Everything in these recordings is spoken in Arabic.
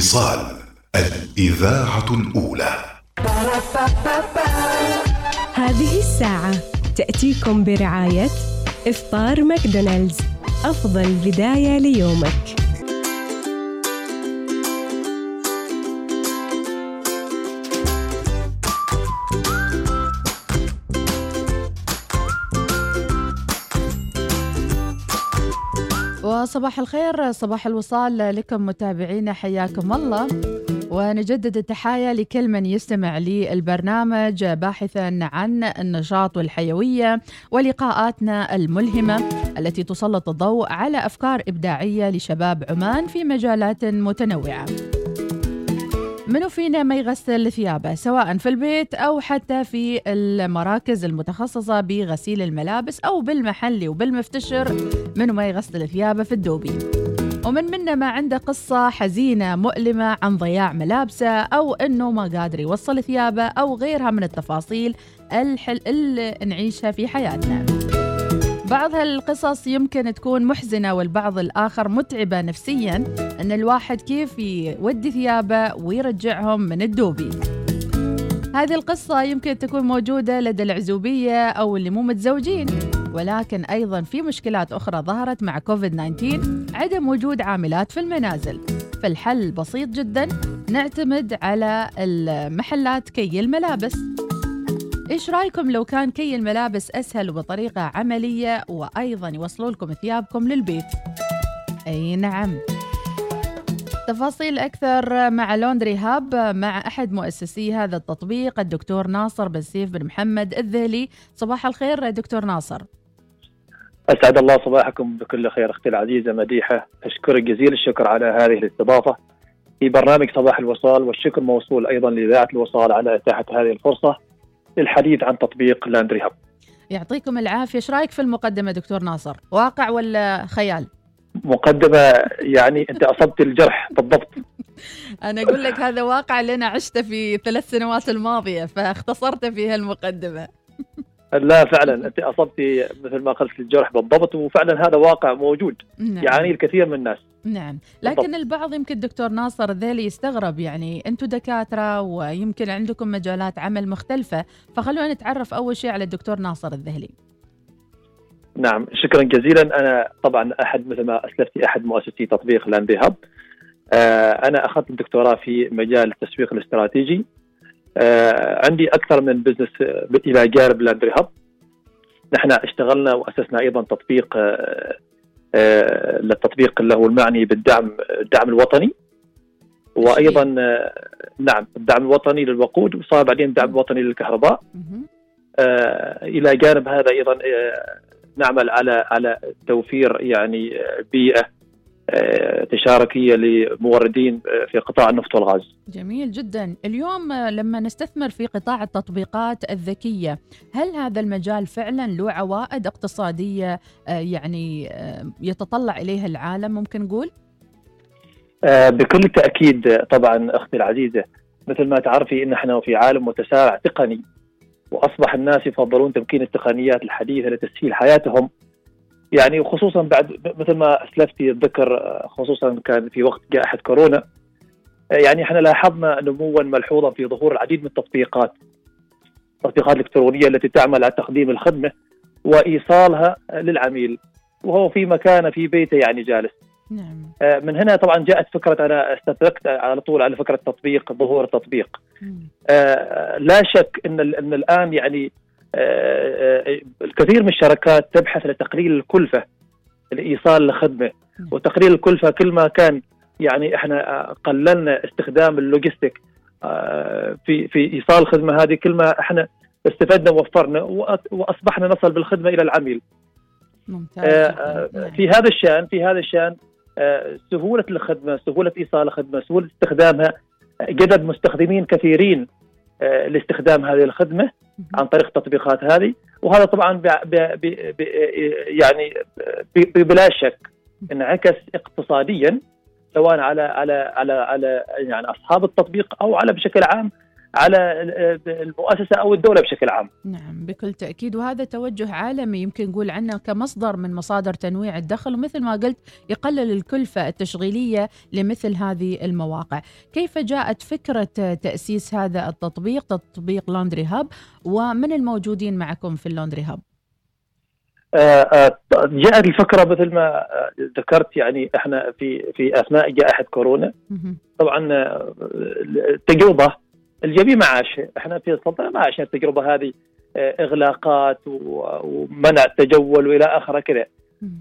الوصال الإذاعة الأولى. هذه الساعة تأتيكم برعاية إفطار ماكدونالدز. أفضل بداية ليومك. وصباح الخير صباح الوصال لكم متابعينا حياكم الله ونجدد التحايا لكل من يستمع للبرنامج باحثا عن النشاط والحيويه ولقاءاتنا الملهمة التي تسلط الضوء على أفكار إبداعية لشباب عمان في مجالات متنوعة. منو فينا ما يغسل ثيابه سواء في البيت أو حتى في المراكز المتخصصة بغسيل الملابس أو بالمحلي وبالمفتشر منو ما يغسل ثيابه في الدوبي. ومن منا ما عنده قصة حزينة مؤلمة عن ضياع ملابسه أو أنه ما قادر يوصل ثيابه أو غيرها من التفاصيل الحل اللي نعيشها في حياتنا. بعض هالقصص يمكن تكون محزنة والبعض الآخر متعبة نفسيا أن الواحد كيف يودي ثيابه ويرجعهم من الدوبي. هذه القصة يمكن تكون موجودة لدى العزوبية أو اللي مو متزوجين ولكن أيضا في مشكلات أخرى ظهرت مع كوفيد 19 عدم وجود عاملات في المنازل. فالحل بسيط جدا نعتمد على المحلات كي الملابس. إيش رأيكم لو كان كي الملابس أسهل وبطريقة عملية وأيضا يوصلوا لكم ثيابكم للبيت؟ أي نعم. تفاصيل أكثر مع لوندري هاب مع أحد مؤسسي هذا التطبيق الدكتور ناصر بن سيف بن محمد الذهلي. صباح الخير دكتور ناصر. أسعد الله صباحكم بكل خير أختي العزيزة مديحة. أشكرك جزيل الشكر على هذه الاستضافة. في برنامج صباح الوصال والشكر موصول أيضا لإذاعة الوصال على إتاحة هذه الفرصة. للحديث عن تطبيق لاندري هاب يعطيكم العافية. إيش رأيك في المقدمة دكتور ناصر؟ واقع ولا خيال؟ مقدمة يعني أنت أصبت الجرح بالضبط. أنا أقول لك هذا واقع اللي أنا عشته في ثلاث سنوات الماضية فاختصرت في هالمقدمة. لا فعلا. أنت أصبتي مثل ما قلت الجرح بالضبط وفعلا هذا واقع موجود نعم. يعانيه الكثير من الناس. نعم. لكن بالضبط. البعض يمكن دكتور ناصر ذيلي يستغرب يعني أنتم دكاترة ويمكن عندكم مجالات عمل مختلفة فخلونا نتعرف أول شيء على الدكتور ناصر الذهلي نعم شكرا جزيلا. أنا طبعا أحد مثل ما أسلفتي أحد مؤسسي تطبيق لاندي هاب. آه أنا أخذت الدكتوراه في مجال التسويق الاستراتيجي. آه عندي أكثر من بزنس آه، إلى جانب لأندري هاب. نحن اشتغلنا وأسسنا أيضا تطبيق آه آه للتطبيق اللي هو المعني بالدعم الدعم الوطني. وأيضا آه نعم الدعم الوطني للوقود وصار بعدين الدعم الوطني للكهرباء. آه إلى جانب هذا أيضا نعمل على على توفير يعني بيئة تشاركية لموردين آه، في قطاع النفط والغاز. جميل جدا، اليوم آه، لما نستثمر في قطاع التطبيقات الذكية، هل هذا المجال فعلا له عوائد اقتصادية يعني يتطلع إليها العالم ممكن نقول؟ بكل تأكيد طبعا أختي العزيزة مثل ما تعرفي إن إحنا في عالم متسارع تقني وأصبح الناس يفضلون تمكين التقنيات الحديثة لتسهيل حياتهم يعني وخصوصا بعد مثل ما أسلفتي الذكر خصوصا كان في وقت جائحه كورونا يعني إحنا لاحظنا نموا ملحوظا في ظهور العديد من التطبيقات التطبيقات الالكترونيه التي تعمل على تقديم الخدمة وإيصالها للعميل وهو في مكانه في بيته يعني جالس. نعم. من هنا طبعا جاءت فكرة أنا استدركت على طول على فكرة تطبيق ظهور التطبيق آه لا شك إن إن الآن يعني آه، آه، الكثير من الشركات تبحث لتقليل الكلفة لإيصال الخدمة. وتقليل الكلفة كل ما كان يعني إحنا قللنا استخدام اللوجيستيك آه، في في إيصال الخدمة هذه كل ما إحنا استفدنا ووفرنا وأصبحنا نصل بالخدمة إلى العميل. ممتاز. نعم. في هذا الشأن في هذا الشأن سهولة الخدمة، سهولة إيصال الخدمة، سهولة استخدامها جذب مستخدمين كثيرين لاستخدام هذه الخدمة عن طريق التطبيقات هذه. وهذا طبعا ب ب ب يعني بلا شك انعكس اقتصاديا سواء على على على على يعني أصحاب التطبيق أو على بشكل عام على المؤسسة أو الدولة بشكل عام. نعم بكل تأكيد. وهذا توجه عالمي يمكن نقول عنه كمصدر من مصادر تنويع الدخل ومثل ما قلت يقلل الكلفة التشغيلية لمثل هذه المواقع. كيف جاءت فكرة تأسيس هذا التطبيق تطبيق لوندري هاب ومن الموجودين معكم في اللوندري هاب آه، آه، جاءت الفكرة مثل ما آه، ذكرت يعني إحنا في في أثناء جائحة كورونا. طبعا التجربه الجميع ما عاش إحنا في السلطنة ما عشنا التجربة هذه إغلاقات ومنع التجول وإلى آخره كذا.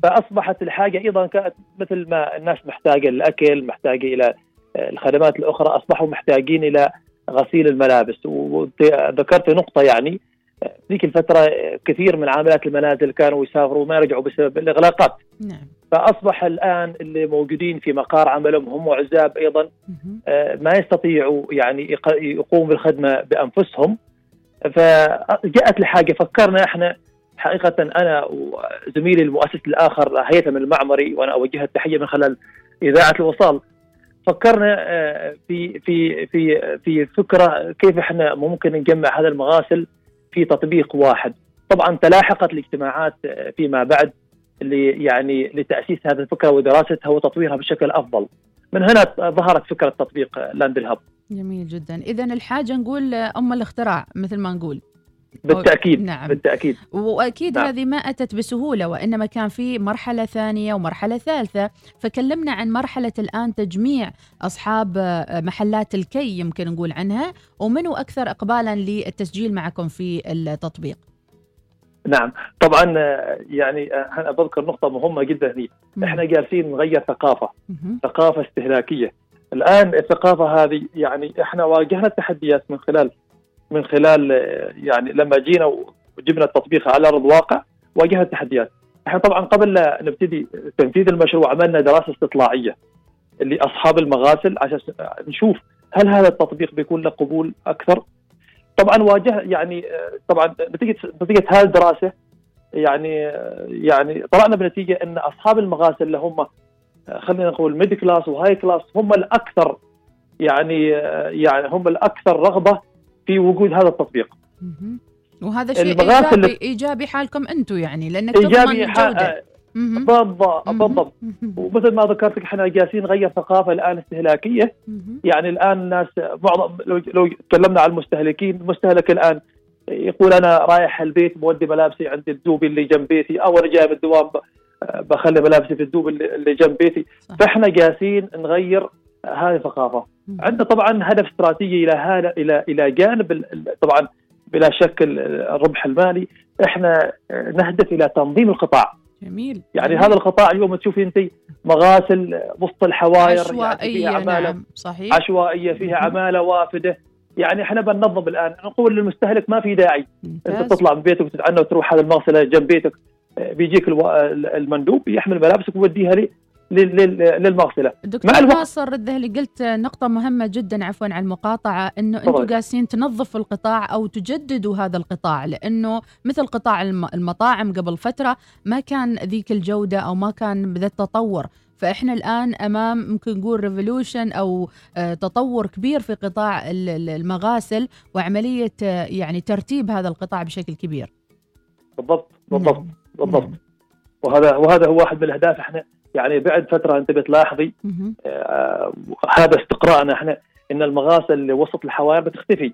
فأصبحت الحاجة أيضا كانت مثل ما الناس محتاجة للأكل محتاجة إلى الخدمات الأخرى أصبحوا محتاجين إلى غسيل الملابس. وذكرت نقطة يعني ذيك الفترة كثير من عاملات المنازل كانوا يسافروا وما يرجعوا بسبب الإغلاقات. نعم. فأصبح الآن اللي موجودين في مقار عملهم هم عزاب أيضا آه، ما يستطيعوا يعني يقوموا بالخدمة بأنفسهم. فجاءت الحاجة فكرنا إحنا حقيقة أنا وزميلي المؤسس الآخر هيثم المعمري وأنا أوجه التحية من خلال إذاعة الوصال. فكرنا آه، في في في في فكرة كيف إحنا ممكن نجمع هذا المغاسل. في تطبيق واحد. طبعا تلاحقت الاجتماعات فيما بعد يعني لتأسيس هذه الفكرة ودراستها وتطويرها بشكل أفضل. من هنا ظهرت فكرة تطبيق لاند الهب جميل جدا. اذا الحاجة نقول أم الاختراع مثل ما نقول. بالتأكيد نعم. بالتأكيد. وأكيد نعم. هذه ما أتت بسهولة وإنما كان في مرحلة ثانية ومرحلة ثالثة. فكلمنا عن مرحلة الآن تجميع أصحاب محلات الكي يمكن نقول عنها ومنو أكثر اقبالا للتسجيل معكم في التطبيق؟ نعم. طبعا يعني أنا بذكر نقطة مهمة جدا هي إحنا جالسين نغير ثقافة. ثقافة استهلاكية. الآن الثقافة هذه يعني إحنا واجهنا التحديات من خلال من خلال يعني لما جينا وجبنا التطبيق على أرض الواقع واجهنا التحديات. إحنا طبعا قبل لا نبتدي تنفيذ المشروع عملنا دراسة استطلاعية لأصحاب المغاسل عشان نشوف هل هذا التطبيق بيكون له قبول أكثر؟ طبعا واجه يعني طبعا نتيجة نتيجة هذه الدراسة يعني يعني طلعنا بنتيجة إن أصحاب المغاسل اللي هم خلينا نقول mid class و high class هم الأكثر يعني يعني هم الأكثر رغبة في وجود هذا التطبيق. وهذا شيء ايجابي إيجابي حالكم أنتم يعني لأنك تضمن الجوده بالضبط بالضبط. ومثل ما ذكرت إحنا جالسين نغير ثقافة الآن استهلاكية. يعني الآن الناس معظم لو لو تكلمنا عن المستهلكين المستهلك الآن يقول أنا رايح البيت مودي ملابسي عند الدوبي اللي جنب بيتي أو أنا جاي من الدوام بخلي ملابسي في الدوب اللي جنب بيتي. صح. فإحنا جالسين نغير هذه الثقافه عندنا طبعا هدف استراتيجي إلى هذا إلى إلى جانب طبعا بلا شك الربح المالي. إحنا نهدف إلى تنظيم القطاع. جميل. يعني جميل. هذا القطاع اليوم تشوفي انت مغاسل وسط الحواير عشوائية يعني فيها عمالة. نعم صحيح. عشوائية فيها عمالة وافدة. يعني إحنا بننظم الآن. نقول للمستهلك ما في داعي. ممتاز. انت تطلع من بيتك وتتعنى وتروح هذا المغسلة جنب بيتك بيجيك المندوب يحمل ملابسك ويوديها لي. للمغسلة دكتور مع ناصر الذهلي قلت نقطة مهمة جدا عفوا عن المقاطعة إنه أنتم قاسين تنظفوا القطاع أو تجددوا هذا القطاع لأنه مثل قطاع المطاعم قبل فترة ما كان ذيك الجودة أو ما كان بذا التطور فإحنا الآن أمام ممكن نقول ريفولوشن أو آه، تطور كبير في قطاع المغاسل وعملية آه، يعني ترتيب هذا القطاع بشكل كبير. بالضبط بالضبط نعم. بالضبط. وهذا وهذا هو واحد من الأهداف إحنا يعني بعد فترة أنت بتلاحظي آه هذا استقراءنا إحنا إن المغاسل اللي وسط الحوائر بتختفي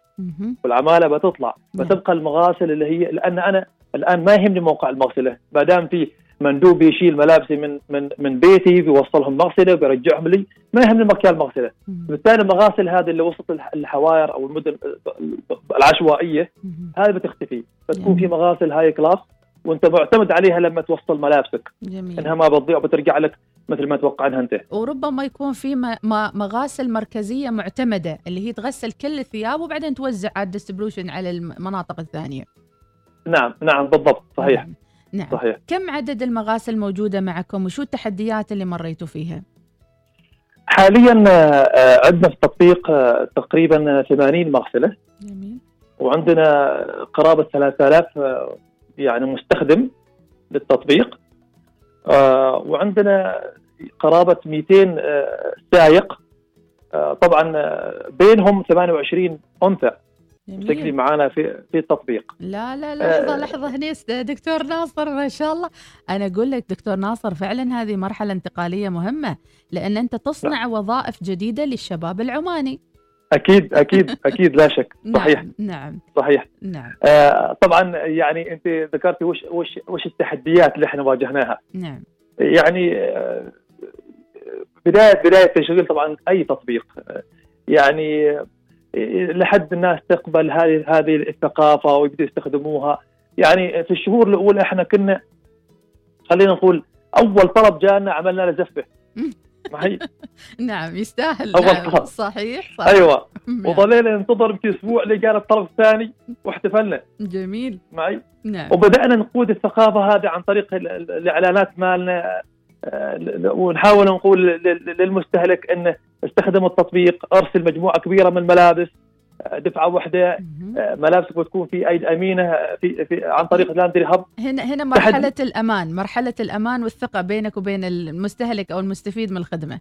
والعمالة بتطلع نعم. بتبقى المغاسل اللي هي لأن أنا الآن ما يهمني موقع المغسلة ما دام في مندوب يشيل ملابسي من من من بيتي بيوصلهم مغسلة وبيرجعهم لي ما يهمني مكان المغسلة. بالتالي المغاسل هذه اللي وسط الحواير أو المدن العشوائية هذه بتختفي بتكون في مغاسل high class. وانت معتمد عليها لما توصل ملابسك. جميل. إنها ما بتضيع وبترجع لك مثل ما توقعنها أنت. وربما يكون في مغاسل مركزية معتمدة اللي هي تغسل كل الثياب وبعدين توزع على ال distribution على المناطق الثانية. نعم نعم بالضبط صحيح. نعم. نعم. صحيح. كم عدد المغاسل الموجوده معكم وشو التحديات اللي مريتوا فيها؟ حاليا آه، عندنا في التطبيق آه، تقريبا 80 مغسلة. جميل. وعندنا قرابة 3000 يعني مستخدم للتطبيق. آه وعندنا قرابة 200 آه سائق. آه طبعا بينهم 28 أنثى مسجلين معنا في في التطبيق. لا لا لحظة آه. لحظة هني است- دكتور ناصر ما شاء الله. أنا أقول لك دكتور ناصر فعلا هذه مرحلة انتقالية مهمة لأن أنت تصنع وظائف جديدة للشباب العماني. أكيد أكيد أكيد لا شك. صحيح. نعم. نعم صحيح. نعم. آه طبعا يعني أنت ذكرتي وش وش وش التحديات اللي إحنا واجهناها. نعم. يعني آه، بداية بداية تشغيل طبعا أي تطبيق. آه، يعني آه، لحد الناس تقبل هذه هذه الثقافة ويبدوا يستخدموها. يعني في الشهور الأولى إحنا كنا خلينا نقول أول طلب جانا عملنا له زفة. معي نعم يستاهل. أول نعم. صحيح صحيح. أيوه. نعم. وظلينا ننتظر يمكن أسبوع لقينا الطلب الثاني واحتفلنا. جميل. معي. نعم. وبدأنا نقود الثقافة هذه عن طريق ال- ال- الإعلانات مالنا. آه، ونحاول نقول لل- للمستهلك إنه استخدم التطبيق أرسل مجموعة كبيرة من الملابس. دفعة واحدة. آه، ملابسك بتكون في ايد أمينة في, في عن طريق لاندري هب هنا هنا مرحلة الأمان مرحلة الأمان والثقة بينك وبين المستهلك أو المستفيد من الخدمة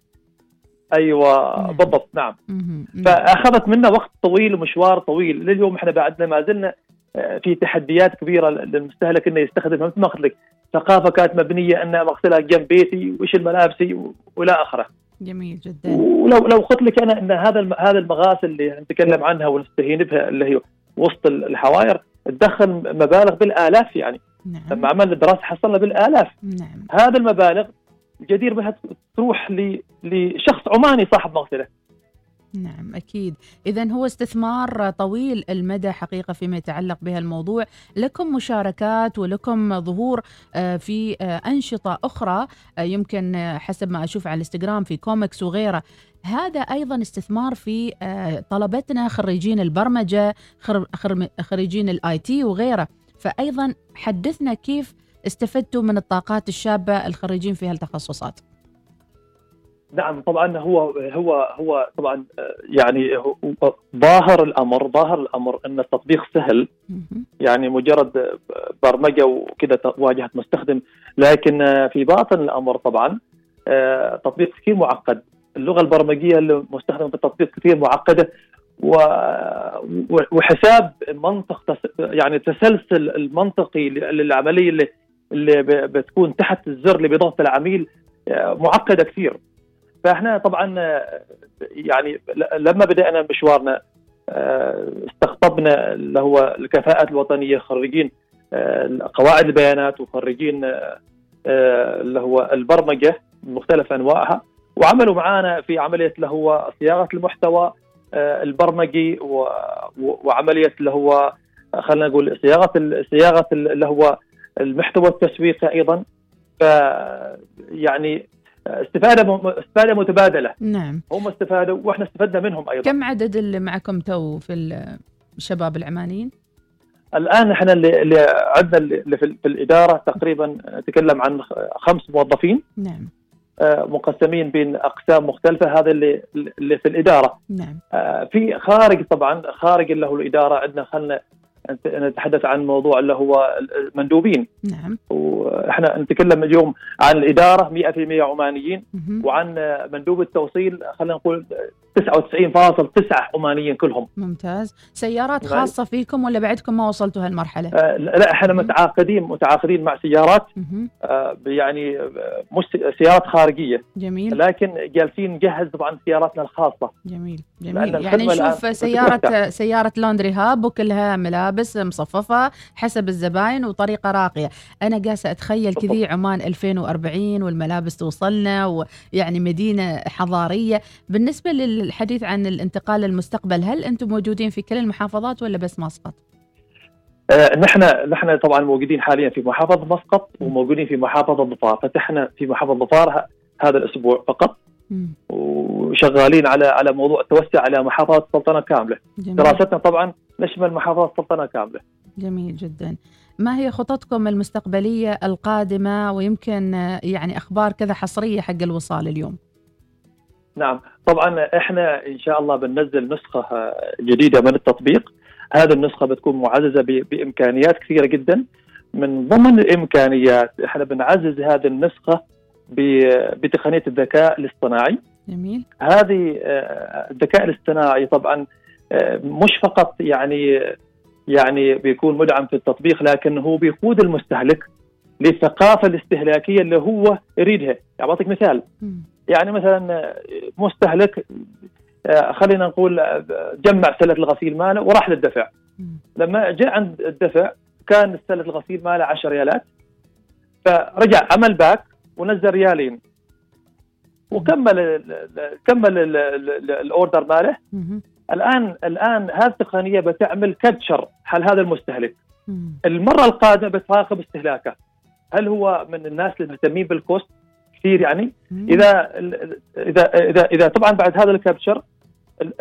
أيوه نعم. بالضبط نعم. نعم. فأخذت منا وقت طويل ومشوار طويل لليوم إحنا بعدنا ما زلنا آه، في تحديات كبيرة للمستهلك إنه يستخدمها مثل ما قلت لك ثقافة كانت مبنية ان أغسلها جنب بيتي وايش الملابسي وإلى آخره جميل جدا. ولو لو قلت لك أنا إن هذا هذا المغاسل اللي نتكلم عنها ونستهين بها اللي هي وسط ال- الحواير تدخل مبالغ بالآلاف يعني. نعم. لما عملنا دراسه حصلنا بالآلاف. نعم. هذا المبالغ جدير بها تروح لشخص عماني صاحب مغسله نعم أكيد. إذا هو استثمار طويل المدى حقيقة فيما يتعلق بها الموضوع. لكم مشاركات ولكم ظهور آه، في آه، أنشطة أخرى آه، يمكن حسب ما أشوف على الإنستغرام في Comex وغيره. هذا أيضا استثمار في طلبتنا خريجين خر- خريجين ال IT وغيره. فأيضا حدثنا كيف استفدتوا من الطاقات الشابة الخريجين في هالتخصصات. نعم طبعا هو هو هو طبعا يعني ظاهر الأمر ظاهر الأمر أن التطبيق سهل. يعني مجرد برمجة وكذا واجهه مستخدم لكن في باطن الأمر طبعا تطبيق كثير معقد اللغة البرمجية المستخدمه في التطبيق كثير معقدة وحساب منطق. يعني التسلسل المنطقي للعملية اللي اللي بتكون تحت الزر اللي بيضغط العميل معقدة كثير فاحنا طبعا يعني لما بدأنا مشوارنا استقطبنا اللي هو الكفاءات الوطنية خريجين قواعد البيانات وخريجين اللي هو البرمجة بمختلف أنواعها وعملوا معنا في عملية اللي هو صياغة المحتوى البرمجي وعملية اللي هو خلينا نقول صياغة صياغة ال- اللي هو المحتوى التسويقي أيضا. ف يعني استفادة استفادة متبادلة. نعم. هم استفادوا وإحنا استفدنا منهم أيضا. كم عدد اللي معكم تو في ال- الشباب العمانيين؟ الآن إحنا اللي, اللي عندنا اللي في, في الإدارة تقريبا نتكلم عن خمس موظفين. نعم. آه، مقسمين بين أقسام مختلفة. هذا اللي اللي في الإدارة. نعم. آه، في خارج طبعا خارج اللي هو الإدارة. عندنا خلنا نتحدث عن موضوع اللي هو المندوبين نعم وإحنا نتكلم اليوم عن الإدارة 100% عمانيين مهم. وعن مندوب التوصيل خلينا نقول 99.9 عمانيين كلهم ممتاز سيارات نعم. خاصة فيكم ولا بعدكم ما وصلتوا هالمرحلة؟ آه، لا إحنا متعاقدين متعاقدين مع سيارات. آه، يعني آه، مش سيارات خارجية جميل لكن جالسين نجهز طبعا سياراتنا الخاصة جميل جميل يعني نشوف سيارة. سيارة لاندري هاب وكلها ملابس مصففة حسب الزباين وطريقة راقية أنا قاسة أتخيل. كذي عمان 2040 والملابس توصلنا ويعني مدينة حضارية بالنسبة للحديث عن الانتقال للمستقبل. هل أنتم موجودين في كل المحافظات ولا بس مسقط؟ آه، نحن نحن طبعا موجودين حاليا في محافظة مسقط وموجودين في محافظة ظفار فتحنا في محافظة ظفار هذا الأسبوع فقط. وشغالين على على موضوع التوسع على محافظة السلطنه كاملة. جميل. دراستنا طبعا نشمل محافظة السلطنه كاملة. جميل جدا. ما هي خططكم المستقبلية القادمة؟ ويمكن آه، يعني أخبار كذا حصرية حق الوصال اليوم. نعم. طبعا إحنا إن شاء الله بننزل نسخة آه، جديدة من التطبيق. هذه النسخة بتكون معززة بإمكانيات كثيرة جدا. من ضمن الإمكانيات إحنا بنعزز هذه النسخة بتقنية الذكاء الاصطناعي. جميل. هذه آه، الذكاء الاصطناعي طبعا آه، مش فقط يعني يعني بيكون مدعم في التطبيق لكن هو بيقود المستهلك للثقافه الاستهلاكية اللي هو يريدها، يعني بعطيك مثال. يعني مثلا مستهلك آه، خلينا نقول آه، جمع سله الغسيل ماله وراح للدفع. لما جاء عند الدفع كان سله الغسيل ماله 10 ريالات. فرجع عمل back ونزل ريالين. وكمل ال- كمل ال- ال- ال order ماله. الآن الآن هذه التقنية بتعمل capture حال هذا المستهلك. المرة القادمة بتراقب استهلاكه. هل هو من الناس اللي مهتمين بال cost؟ كثير يعني. إذا إذا إذا إذا طبعا بعد هذا ال capture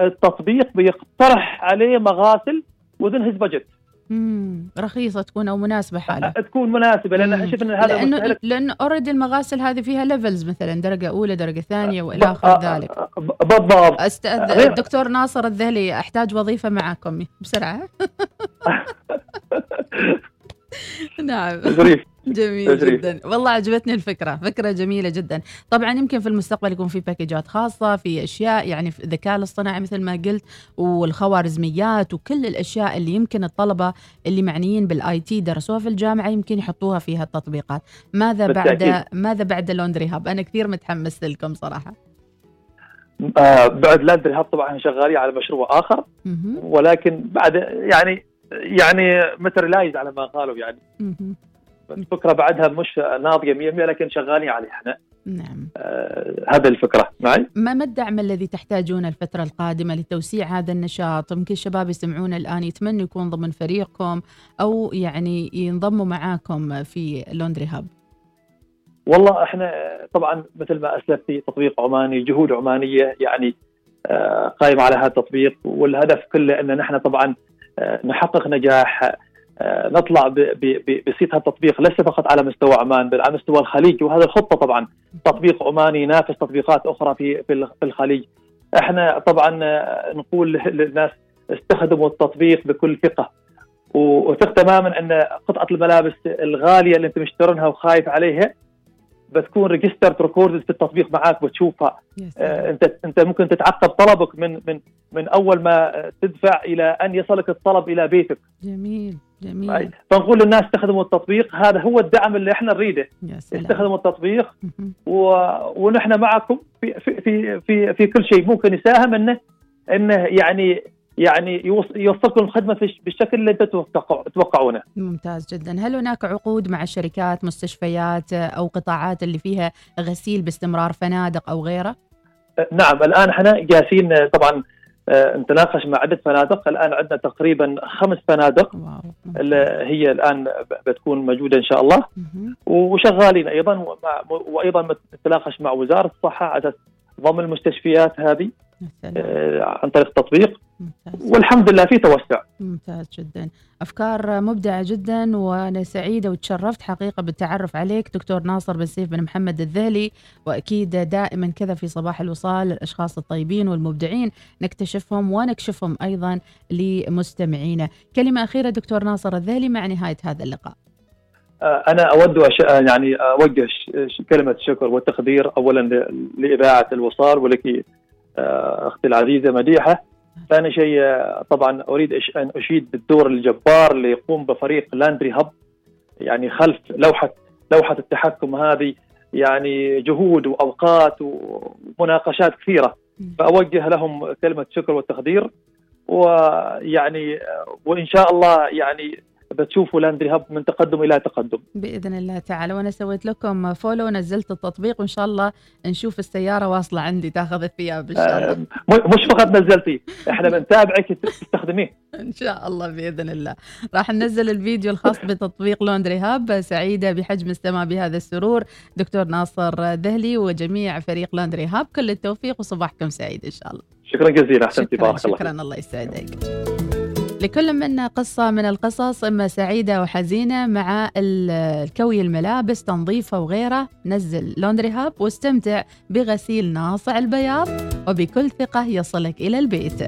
التطبيق بيقترح عليه مغاسل within his budget مم. رخيصة تكون أو مناسبة حاله. تكون مناسبة لأن مم. شفنا هذا لأنه لأنه already المغاسل هذه فيها levels مثلا درجة أولى درجة ثانية وإلى آخر ذلك. ب- بالضبط. أستاذ الدكتور ناصر الذهلي أحتاج وظيفة معكم بسرعة. نعم. تجريف جميل تجريب. جدا. والله عجبتني الفكرة. فكرة جميلة جدا. طبعا يمكن في المستقبل يكون في package ات خاصة في أشياء يعني في الذكاء الاصطناعي مثل ما قلت والخوارزميات وكل الأشياء اللي يمكن الطلبة اللي معنيين بال IT درسوها في الجامعة يمكن يحطوها في هالتطبيقات. ماذا بعد. ماذا بعد ال Laundry Hub أنا كثير متحمس لكم صراحة. آه بعد Laundry Hub طبعا شغالين على مشروع آخر. ولكن بعد يعني يعني مترلايز على ما قالوا يعني. الفكرة بعدها مش ناضيه 100% لكن شغالين عليها إحنا نعم آه هذا الفكرة معي ما ما الدعم الذي تحتاجونه الفترة القادمة لتوسيع هذا النشاط؟ يمكن الشباب يسمعون الآن يتمنوا يكون ضمن فريقكم أو يعني ينضموا معاكم في لوندري هاب. والله إحنا طبعا مثل ما اسلفتي تطبيق عماني جهود عمانية يعني آه، قائمة على هذا التطبيق والهدف كله إن نحن طبعا نحقق نجاح آه، نطلع ب- ب- ب- بصيت هذا التطبيق ليس فقط على مستوى عمان بل على مستوى الخليج وهذا الخطة طبعا تطبيق عماني ينافس تطبيقات أخرى في في الخ- في الخليج. إحنا طبعا آه، نقول للناس استخدموا التطبيق بكل ثقة وثق تماما إن قطعة الملابس الغالية اللي انت مشترينها وخايف عليها بتكون registered recorded في التطبيق معاك بتشوفها آه،. أنت أنت ممكن تتعقب طلبك من من من أول ما آه، تدفع إلى أن يصلك الطلب إلى بيتك. جميل. جميل. فنقول للناس استخدموا التطبيق. هذا هو الدعم اللي إحنا نريده. استخدموا التطبيق. و... ونحن معكم في في في في, في كل شيء. ممكن يساهم إنه إنه يعني يعني يوص... يوصلكم الخدمة. بالشكل اللي أنتم تتوقع... تتوقعونه ممتاز جدا هل هناك عقود مع شركات مستشفيات أو قطاعات اللي فيها غسيل باستمرار فنادق أو غيره؟ آه، نعم الآن إحنا جالسين آه، طبعا آه، نتناقش مع عدة فنادق الآن عندنا تقريبا خمس فنادق واو اللي هي الآن بتكون موجودة إن شاء الله. وشغالين أيضا وأيضا نتناقش مع وزارة الصحة على ضم المستشفيات هذه عن طريق التطبيق. ممتاز. والحمد لله في توسع. ممتاز جدا. أفكار مبدعة جدا وأنا سعيدة وتشرفت حقيقة بالتعرف عليك دكتور ناصر بن سيف بن محمد الذهلي. وأكيد دائما كذا في صباح الوصال الأشخاص الطيبين والمبدعين نكتشفهم ونكشفهم أيضا لمستمعينا. كلمة أخيرة دكتور ناصر الذهلي مع نهاية هذا اللقاء. آه، أنا أود أش... يعني أوجه ش... كلمة الشكر والتقدير اولا. لإذاعة الوصال ولك آه، أختي العزيزة مديحة. ثاني شيء آه، طبعا أريد. أن أشيد بالدور الجبار اللي يقوم بفريق لاندري هب يعني خلف لوحه لوحة التحكم هذه يعني جهود وأوقات ومناقشات كثيرة. فأوجه لهم كلمة شكر والتقدير. ويعني آه، وإن شاء الله يعني بتشوفوا لاندري هب من تقدم إلى تقدم. بإذن الله تعالى. وأنا سويت لكم follow ونزلت التطبيق وإن شاء الله نشوف السيارة واصلة عندي تاخذ الثياب إن شاء الله. آه، مش فقط نزلتيه إحنا بنتابعك تستخدميه إن شاء الله بإذن الله. راح ننزل الفيديو الخاص بتطبيق Laundry Hub سعيدة بحجم السماء بهذا السرور. دكتور ناصر ذهلي وجميع فريق Laundry Hub كل التوفيق وصباحكم سعيد إن شاء الله. شكرا جزيلا أحسنتي بارك الله شكرا الله يسعدك. لكل منا قصة من القصص إما سعيدة وحزينة مع ال- الكوي الملابس تنظيفها وغيره. نزل Laundry Hub واستمتع بغسيل ناصع البياض وبكل ثقة يصلك إلى البيت.